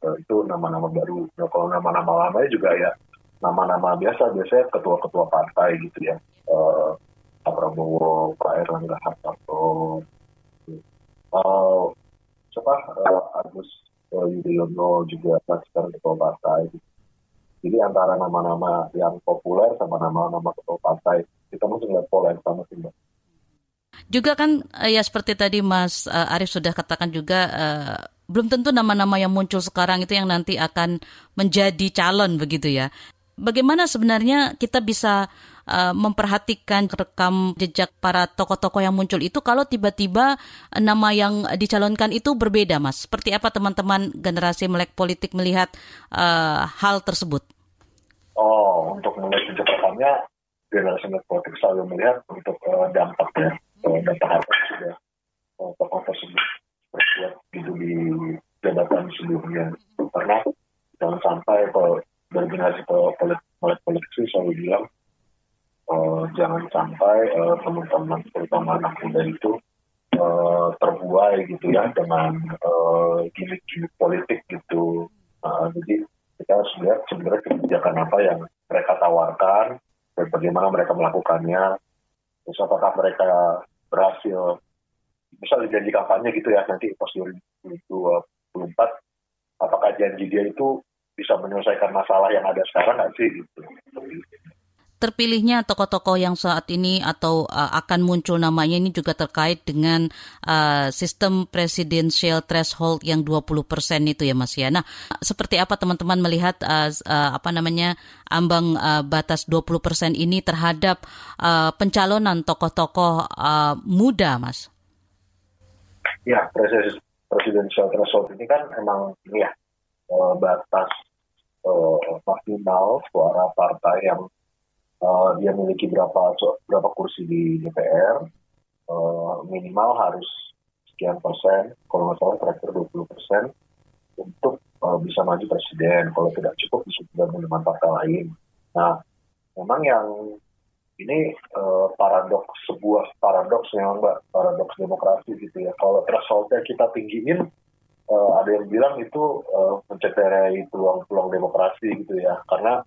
uh, itu nama-nama baru. Nah, kalau nama-nama lamanya juga ya nama-nama biasa biasanya ketua-ketua partai gitu ya. Uh, Pak Prabowo Pak Erlangga Hartarto. Uh, siapa uh, Agus Yudhoyono juga sekarang ketua partai. Jadi antara nama-nama yang populer sama nama-nama ketua partai, kita mesti lihat pola yang sama sih. Juga kan eh, ya seperti tadi Mas Arief sudah katakan juga uh, belum tentu nama-nama yang muncul sekarang itu yang nanti akan menjadi calon begitu ya. Bagaimana sebenarnya kita bisa uh, memperhatikan rekam jejak para tokoh-tokoh yang muncul itu kalau tiba-tiba nama yang dicalonkan itu berbeda, Mas? Seperti apa teman-teman generasi melek politik melihat uh, hal tersebut? Oh, untuk melihat jejak rekamnya, generasi melek politik selalu melihat untuk uh, dampaknya, uh, dampak apa sudah uh, tokoh tersebut berbuat gitu di jabatan sebelumnya karena jangan sampai kalau dari generasi melek politisi selalu bilang jangan sampai uh, teman-teman terutama anak muda itu uh, terbuai gitu ya dengan uh, gimmick-gimmick politik gitu uh, jadi kita harus lihat sebenarnya kebijakan apa yang mereka tawarkan dan bagaimana mereka melakukannya terus apakah mereka berhasil misalnya janji kampanye gitu ya nanti pas 2024 apakah janji dia itu bisa menyelesaikan masalah yang ada sekarang nggak sih gitu. Terpilihnya tokoh-tokoh yang saat ini atau uh, akan muncul namanya ini juga terkait dengan uh, sistem presidensial threshold yang 20% itu ya Mas ya. Nah, seperti apa teman-teman melihat uh, uh, apa namanya ambang uh, batas 20% ini terhadap uh, pencalonan tokoh-tokoh uh, muda Mas? Ya, presidensial threshold ini kan emang ini ya uh, batas uh, maksimal suara partai yang uh, dia miliki berapa berapa kursi di DPR uh, minimal harus sekian persen. Kalau nggak salah terakhir 20 persen untuk uh, bisa maju presiden. Kalau tidak cukup bisa dengan partai lain. Nah memang yang ini uh, paradoks sebuah paradoks memang mbak. Paradoks demokrasi gitu ya. Kalau thresholdnya kita tinggiin uh, ada yang bilang itu uh, mencederai peluang-peluang demokrasi gitu ya. Karena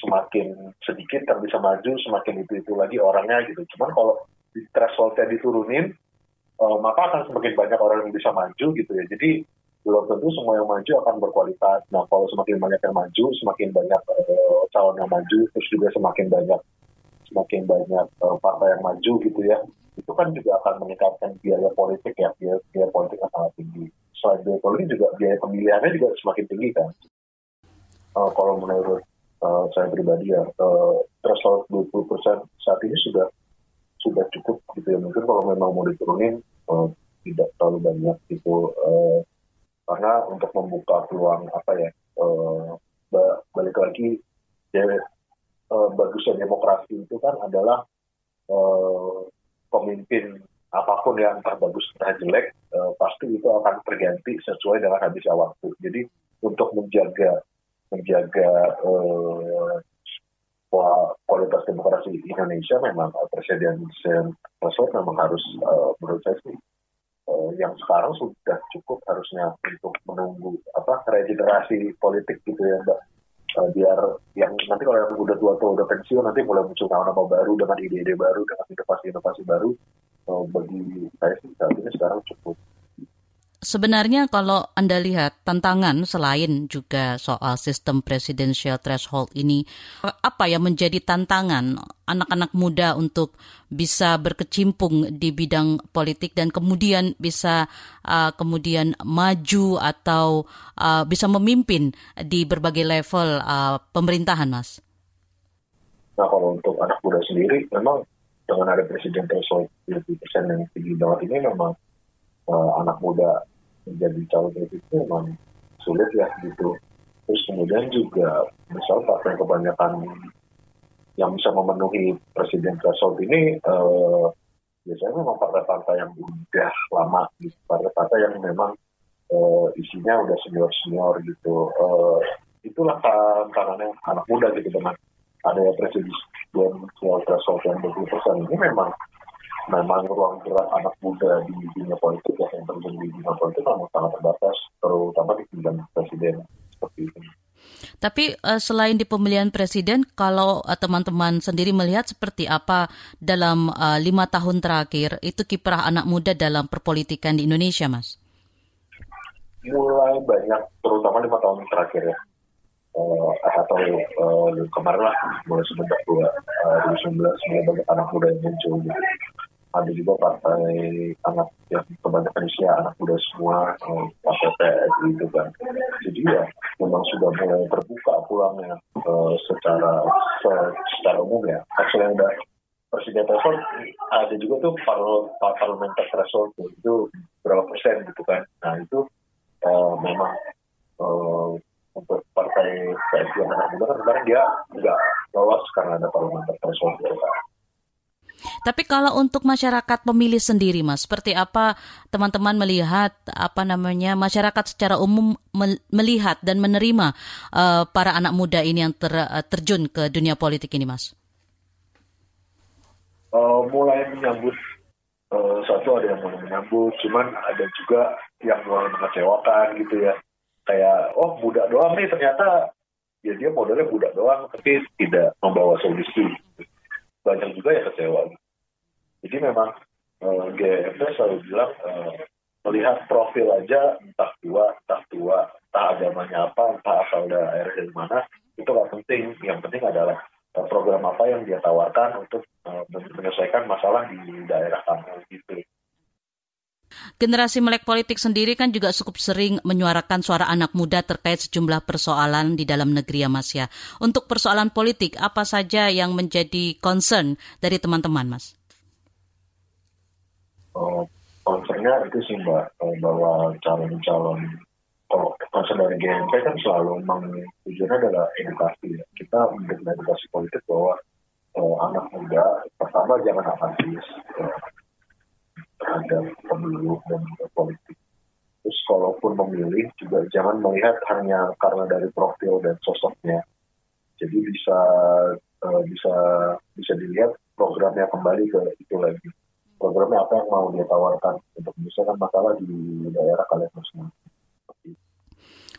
semakin sedikit yang bisa maju semakin itu itu lagi orangnya gitu. Cuman kalau di thresholdnya diturunin uh, maka akan semakin banyak orang yang bisa maju gitu ya. Jadi belum tentu semua yang maju akan berkualitas. Nah kalau semakin banyak yang maju semakin banyak uh, calon yang maju terus juga semakin banyak semakin banyak uh, partai yang maju gitu ya itu kan juga akan meningkatkan biaya politik ya. Biaya, biaya politik yang sangat tinggi. Selain biaya politik juga biaya pemilihannya juga semakin tinggi kan. Uh, kalau menurut uh, saya pribadi ya, uh, threshold 20 persen saat ini sudah sudah cukup gitu ya. Mungkin kalau memang mau diturunin uh, tidak terlalu banyak gitu. Uh, karena untuk membuka peluang apa ya, uh, balik lagi ya, uh, bagusnya demokrasi itu kan adalah uh, pemimpin apa pun yang terbagus entah jelek uh, pasti itu akan terganti sesuai dengan habisnya waktu. Jadi untuk menjaga menjaga uh, kualitas demokrasi di Indonesia memang uh, presiden tersebut memang harus uh, menurut saya sih uh, yang sekarang sudah cukup harusnya untuk menunggu apa regenerasi politik gitu ya mbak. Uh, biar yang nanti kalau yang udah tua tua udah pensiun nanti mulai muncul nama-nama baru dengan ide-ide baru dengan inovasi-inovasi baru. Uh, bagi saya sih saat ini sekarang cukup Sebenarnya kalau Anda lihat tantangan selain juga soal sistem presidensial threshold ini, apa yang menjadi tantangan anak-anak muda untuk bisa berkecimpung di bidang politik dan kemudian bisa uh, kemudian maju atau uh, bisa memimpin di berbagai level uh, pemerintahan, Mas? Nah, kalau untuk anak muda sendiri, memang dengan ada presiden threshold 20% yang tinggi banget ini memang uh, anak muda menjadi calon itu memang sulit ya gitu. Terus kemudian juga misal partai kebanyakan yang bisa memenuhi presiden threshold ini uh, biasanya memang partai-partai yang udah lama gitu. Partai-partai yang memang uh, isinya udah senior-senior gitu. Uh, itulah tantangannya anak muda gitu dengan ada presiden threshold yang 20% ini memang memang ruang gerak anak muda di dunia politik ya, yang terjun di dunia politik memang sangat terbatas, terutama di bidang presiden seperti itu. Tapi uh, selain di pemilihan presiden, kalau uh, teman-teman sendiri melihat seperti apa dalam uh, lima tahun terakhir itu kiprah anak muda dalam perpolitikan di Indonesia, Mas? Mulai banyak, terutama lima tahun terakhir ya. Uh, atau uh, kemarin lah, mulai uh, 2019 mulai banyak anak muda yang muncul. Gitu ada juga partai anak yang kebanyakan usia anak muda semua partai PS gitu kan. Jadi ya memang sudah mulai terbuka pulangnya uh, secara se, secara umum ya. Yang udah presiden threshold ada juga tuh parl parlementer threshold itu berapa persen gitu kan. Nah itu uh, memang uh, untuk partai PS yang anak muda kan kemarin dia nggak lolos karena ada parlementer threshold gitu kan Tapi kalau untuk masyarakat pemilih sendiri, Mas, seperti apa teman-teman melihat apa namanya masyarakat secara umum melihat dan menerima uh, para anak muda ini yang ter, uh, terjun ke dunia politik ini, Mas? Uh, mulai menyambut uh, satu ada yang mulai menyambut, cuman ada juga yang mulai mengecewakan gitu ya. Kayak oh muda doang nih ternyata ya dia modelnya budak doang tapi tidak membawa solusi banyak juga yang kecewa. Jadi memang uh, eh, GFP selalu bilang uh, melihat profil aja entah tua, entah tua, entah agamanya apa, entah asal daerah dari mana, itu nggak penting. Yang penting adalah uh, program apa yang dia tawarkan untuk uh, menyelesaikan masalah di daerah kamu gitu. Generasi melek politik sendiri kan juga cukup sering menyuarakan suara anak muda terkait sejumlah persoalan di dalam negeri ya Mas ya. Untuk persoalan politik, apa saja yang menjadi concern dari teman-teman Mas? Concernnya itu sih Mbak, eh, bahwa calon-calon concern dari GMP kan selalu memang tujuannya adalah edukasi ya. Kita memberikan edukasi politik bahwa uh, anak muda pertama jangan apatis, uh, terhadap pemilu dan politik. Terus kalaupun memilih juga jangan melihat hanya karena dari profil dan sosoknya. Jadi bisa uh, bisa bisa dilihat programnya kembali ke itu lagi. Programnya apa yang mau dia tawarkan untuk menyelesaikan masalah di daerah kalian masing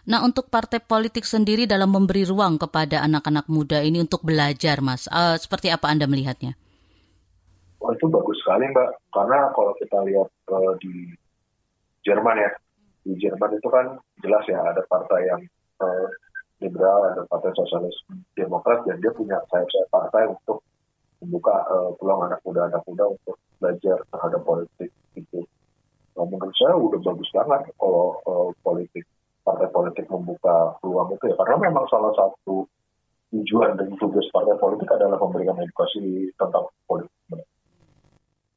Nah, untuk partai politik sendiri dalam memberi ruang kepada anak-anak muda ini untuk belajar, Mas, uh, seperti apa Anda melihatnya? Oh, itu bagus sekali Mbak, karena kalau kita lihat uh, di Jerman ya, di Jerman itu kan jelas ya ada partai yang uh, liberal, ada partai sosialis demokrat, dan dia punya sayap-sayap partai untuk membuka uh, peluang anak muda anak muda untuk belajar terhadap politik itu. Nah, menurut saya udah bagus banget kalau uh, politik partai politik membuka peluang itu ya, karena memang salah satu tujuan dan tugas partai politik adalah memberikan edukasi tentang politik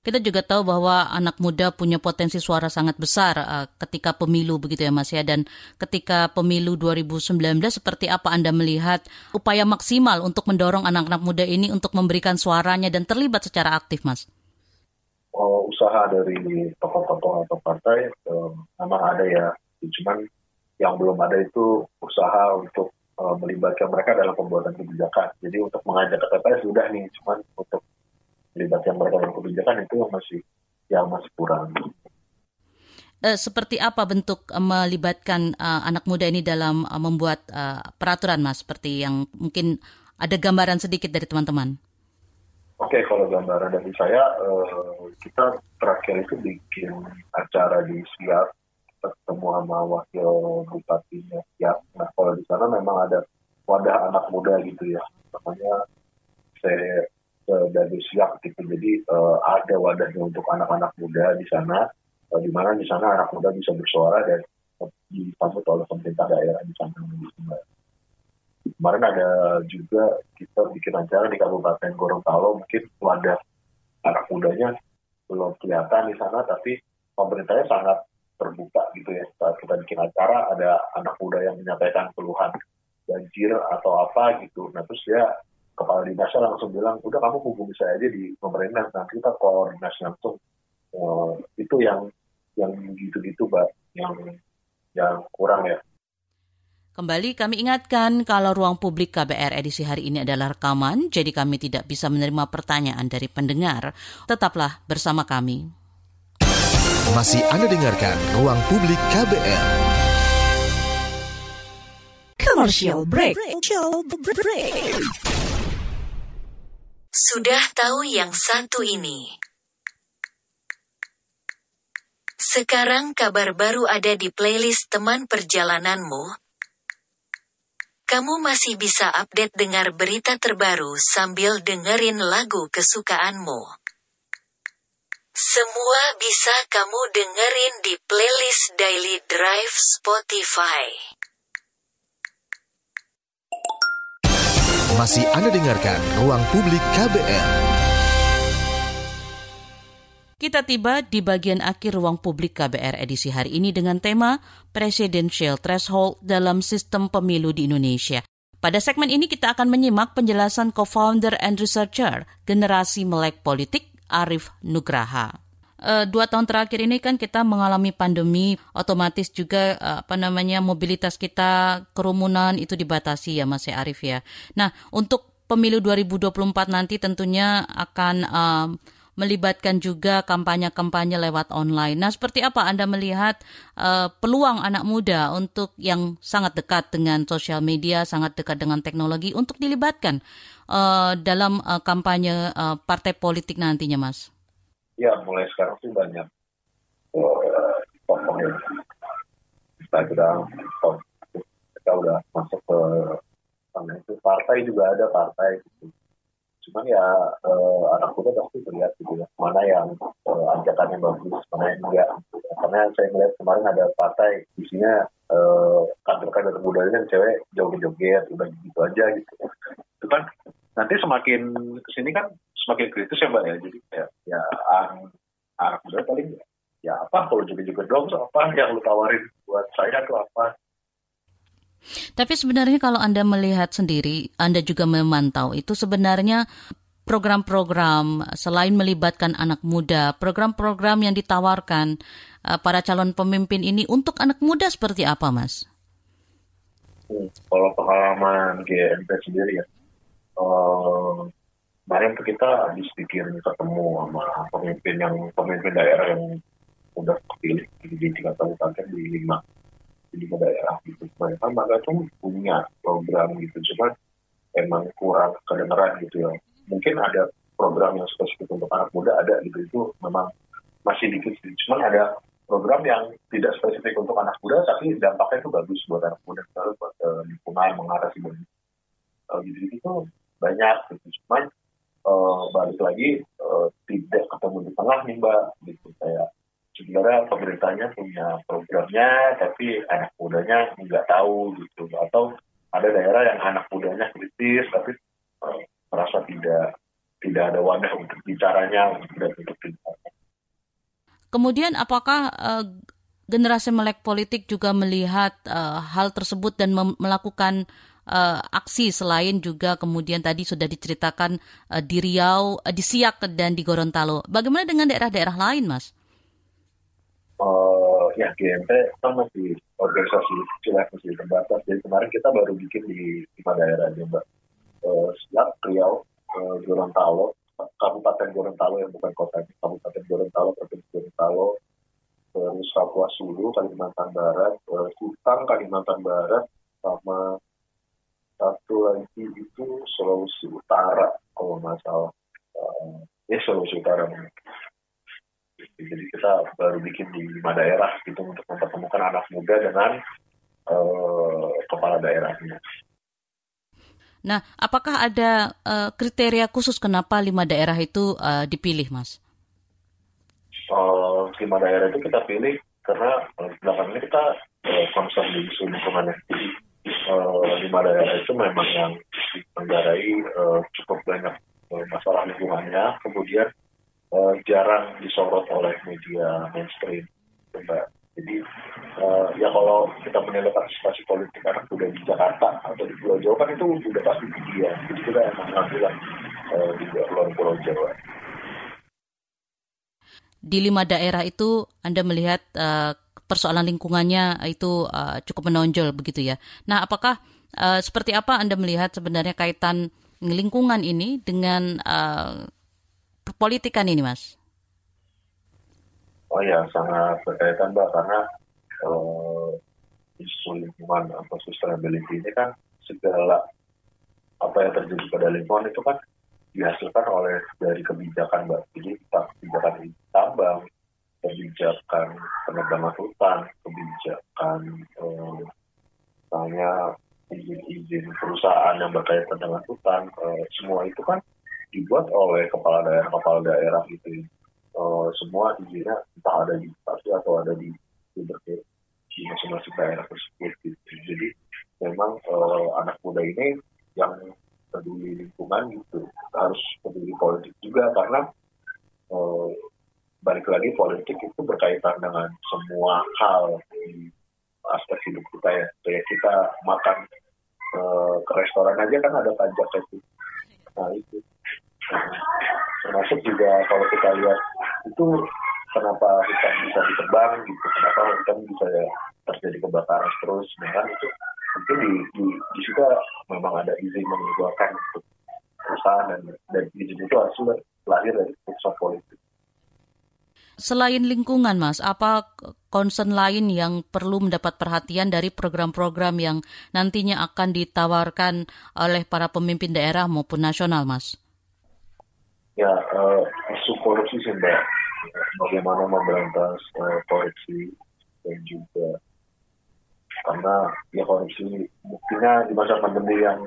kita juga tahu bahwa anak muda punya potensi suara sangat besar uh, ketika pemilu begitu ya Mas ya dan ketika pemilu 2019 seperti apa Anda melihat upaya maksimal untuk mendorong anak-anak muda ini untuk memberikan suaranya dan terlibat secara aktif Mas? Oh, usaha dari tokoh-tokoh atau partai um, memang ada ya, cuman yang belum ada itu usaha untuk uh, melibatkan mereka dalam pembuatan kebijakan. Jadi untuk mengajak ke TPS sudah nih, cuman untuk melibatkan mereka dalam kebijakan itu yang masih yang masih kurang. Uh, seperti apa bentuk uh, melibatkan uh, anak muda ini dalam uh, membuat uh, peraturan, mas? Seperti yang mungkin ada gambaran sedikit dari teman-teman. Oke, okay, kalau gambaran dari saya, uh, kita terakhir itu bikin acara di Siap, ketemu sama wakil bupatinya Siap. Nah, kalau di sana memang ada wadah anak muda gitu ya, namanya saya dari siap gitu. Jadi uh, ada wadahnya untuk anak-anak muda di sana, uh, di mana di sana anak muda bisa bersuara dan disambut oleh pemerintah daerah di sana. Kemarin ada juga kita bikin acara di Kabupaten Gorontalo, mungkin wadah anak mudanya belum kelihatan di sana, tapi pemerintahnya sangat terbuka gitu ya. Saat kita bikin acara, ada anak muda yang menyampaikan keluhan banjir atau apa gitu. Nah terus dia kepala dinasnya langsung bilang udah kamu hubungi saya aja di pemerintah nanti kita koordinasi langsung uh, itu yang yang gitu-gitu mbak yang yang kurang ya Kembali kami ingatkan kalau ruang publik KBR edisi hari ini adalah rekaman, jadi kami tidak bisa menerima pertanyaan dari pendengar. Tetaplah bersama kami. Masih Anda dengarkan Ruang Publik KBR. Commercial break. Commercial break. Sudah tahu yang satu ini. Sekarang kabar baru ada di playlist teman perjalananmu. Kamu masih bisa update dengar berita terbaru sambil dengerin lagu kesukaanmu. Semua bisa kamu dengerin di playlist Daily Drive Spotify. Masih Anda dengarkan Ruang Publik KBR. Kita tiba di bagian akhir ruang publik KBR edisi hari ini dengan tema Presidential Threshold dalam Sistem Pemilu di Indonesia. Pada segmen ini kita akan menyimak penjelasan co-founder and researcher Generasi Melek Politik Arif Nugraha. Uh, dua tahun terakhir ini kan kita mengalami pandemi, otomatis juga uh, apa namanya mobilitas kita kerumunan itu dibatasi ya Mas Arif ya. Nah untuk pemilu 2024 nanti tentunya akan uh, melibatkan juga kampanye-kampanye lewat online. Nah, seperti apa Anda melihat uh, peluang anak muda untuk yang sangat dekat dengan sosial media, sangat dekat dengan teknologi untuk dilibatkan uh, dalam uh, kampanye uh, partai politik nantinya, Mas? Ya mulai sekarang sih banyak uh, Instagram kita udah masuk ke sana itu partai juga ada partai gitu. cuman ya uh, anak muda pasti terlihat gitu ya mana yang uh, ajakannya bagus mana yang enggak. Karena saya melihat kemarin ada partai isinya uh, kader-kader mudanya cewek joget-joget udah gitu aja gitu. Itu kan nanti semakin ke sini kan semakin kritis ya mbak ya. Jadi ya, ya anak muda paling ya apa kalau juga-juga dong apa yang lu tawarin buat saya tuh apa tapi sebenarnya kalau Anda melihat sendiri, Anda juga memantau itu sebenarnya program-program selain melibatkan anak muda, program-program yang ditawarkan uh, para calon pemimpin ini untuk anak muda seperti apa, Mas? Hmm, kalau pengalaman GMP sendiri ya, uh, kemarin tuh kita habis bikin ketemu sama pemimpin yang pemimpin daerah yang udah kepilih di tiga kabupaten di lima di lima daerah gitu. Mereka mereka tuh punya program gitu cuma emang kurang kedengeran gitu ya. Mungkin ada program yang spesifik untuk anak muda ada gitu itu memang masih dikit sih. Cuma ada program yang tidak spesifik untuk anak muda tapi dampaknya itu bagus buat anak muda misalnya buat uh, lingkungan mengatasi banyak uh, gitu itu banyak gitu. Cuman uh, balik lagi uh, tidak ketemu di tengah nih mbak gitu. Kayak sebenarnya pemerintahnya punya programnya tapi anak mudanya nggak tahu gitu atau ada daerah yang anak mudanya kritis tapi uh, merasa tidak tidak ada wadah untuk bicaranya dan untuk bicaranya. Kemudian apakah uh, generasi melek politik juga melihat uh, hal tersebut dan melakukan uh, aksi selain juga kemudian tadi sudah diceritakan uh, di Riau, uh, di Siak dan di Gorontalo. Bagaimana dengan daerah-daerah lain, Mas? Uh, ya GMP kan masih organisasi kecil masih terbatas. Jadi kemarin kita baru bikin di lima daerah aja, Mbak. Uh, Riau, uh, Gorontalo, Kabupaten Gorontalo yang bukan kota, Kabupaten Gorontalo, Provinsi Gorontalo, terus Papua Sulu, Kalimantan Barat, uh, Kutang, Kalimantan Barat, sama satu lagi itu Sulawesi Utara kalau nggak salah uh, ya Sulawesi Utara jadi kita baru bikin di lima daerah gitu untuk mempertemukan anak muda dengan uh, kepala daerahnya. Nah, apakah ada uh, kriteria khusus kenapa lima daerah itu uh, dipilih, Mas? Uh, lima daerah itu kita pilih karena belakangan ini kita uh, concern di isu lingkungan. Jadi uh, lima daerah itu memang yang mendarai uh, cukup banyak uh, masalah lingkungannya, kemudian uh, jarang disorot oleh media mainstream. Mbak. Jadi uh, ya kalau kita menilai partisipasi politik anak muda di Jakarta atau di Pulau Jawa kan itu sudah pasti dia. Jadi kita emang ngambil uh, di luar Pulau Jawa. Di lima daerah itu Anda melihat uh, persoalan lingkungannya itu uh, cukup menonjol begitu ya. Nah, apakah uh, seperti apa Anda melihat sebenarnya kaitan lingkungan ini dengan uh, politikan ini, Mas? Oh ya, sangat berkaitan, Mbak, karena uh, isu lingkungan atau sustainability ini kan segala apa yang terjadi pada lingkungan itu kan dihasilkan oleh dari kebijakan, Mbak. Jadi kebijakan tambang, kebijakan penebangan hutan, kebijakan eh, izin-izin perusahaan yang berkaitan dengan hutan, eh, semua itu kan dibuat oleh kepala daerah-kepala daerah gitu. Eh, semua izinnya entah ada di stasi atau ada di di, di masing-masing daerah tersebut gitu. Jadi memang eh, anak muda ini yang peduli lingkungan gitu harus peduli politik juga karena eh, balik lagi politik itu berkaitan dengan semua hal di aspek hidup kita ya. Kayak kita makan uh, ke restoran aja kan ada pajak itu. Nah itu. Termasuk juga kalau kita lihat itu kenapa hutan bisa ditebang gitu, kenapa hutan bisa terjadi kebakaran terus, kan itu mungkin di, di, di situ memang ada izin mengeluarkan untuk perusahaan dan, dan izin itu hasil lahir dari keputusan politik. Selain lingkungan, Mas, apa concern lain yang perlu mendapat perhatian dari program-program yang nantinya akan ditawarkan oleh para pemimpin daerah maupun nasional, Mas? Ya, uh, isu korupsi sih, Mbak. Bagaimana memberantas uh, korupsi dan juga karena ya korupsi buktinya di masa pandemi yang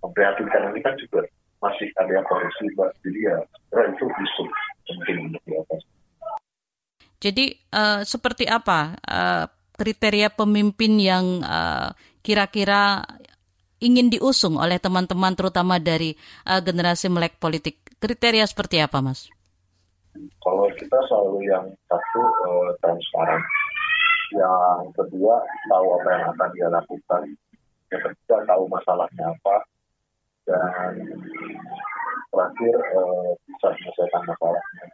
memprihatinkan ini kan juga masih ada yang korupsi, Mbak. Jadi ya, itu isu penting untuk diatasi. Jadi uh, seperti apa uh, kriteria pemimpin yang uh, kira-kira ingin diusung oleh teman-teman terutama dari uh, generasi melek politik? Kriteria seperti apa, Mas? Kalau kita selalu yang satu uh, transparan, yang kedua tahu apa yang akan dia lakukan, yang ketiga tahu masalahnya apa, dan terakhir uh, bisa menyelesaikan masalahnya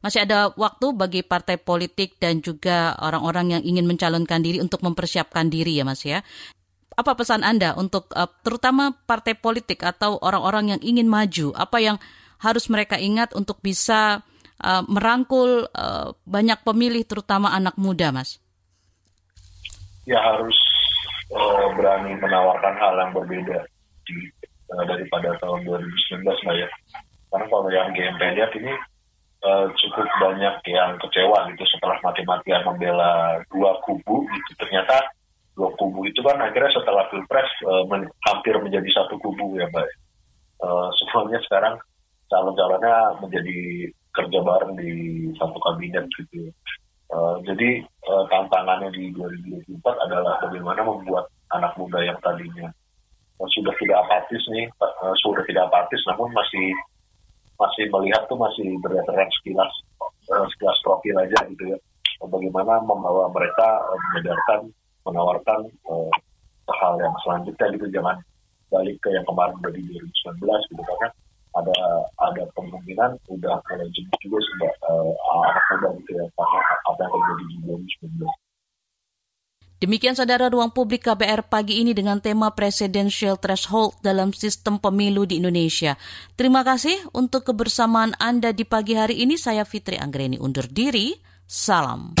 masih ada waktu bagi partai politik dan juga orang-orang yang ingin mencalonkan diri untuk mempersiapkan diri ya Mas ya. Apa pesan Anda untuk uh, terutama partai politik atau orang-orang yang ingin maju? Apa yang harus mereka ingat untuk bisa uh, merangkul uh, banyak pemilih terutama anak muda, Mas? Ya harus uh, berani menawarkan hal yang berbeda di, uh, daripada tahun 2019 lah ya. Karena kalau yang GMP lihat ini uh, cukup banyak yang kecewa gitu setelah mati-matian membela dua kubu gitu ternyata dua kubu itu kan akhirnya setelah pilpres uh, men hampir menjadi satu kubu ya mbak. Uh, semuanya sekarang calon-calonnya menjadi kerja bareng di satu kabinet gitu uh, jadi uh, tantangannya di 2024 adalah bagaimana membuat anak muda yang tadinya sudah tidak apatis nih sudah tidak apatis namun masih masih melihat tuh masih berdasarkan sekilas uh, sekilas profil aja gitu ya. Bagaimana membawa mereka mengedarkan menawarkan uh, hal yang selanjutnya gitu jangan balik ke yang kemarin udah di 2019 gitu karena ada ada kemungkinan udah mulai jenuh juga sudah uh, anak muda gitu ya apa yang terjadi di 2019 Demikian saudara ruang publik KBR pagi ini dengan tema Presidential Threshold dalam sistem pemilu di Indonesia. Terima kasih untuk kebersamaan Anda di pagi hari ini. Saya Fitri Anggreni undur diri. Salam.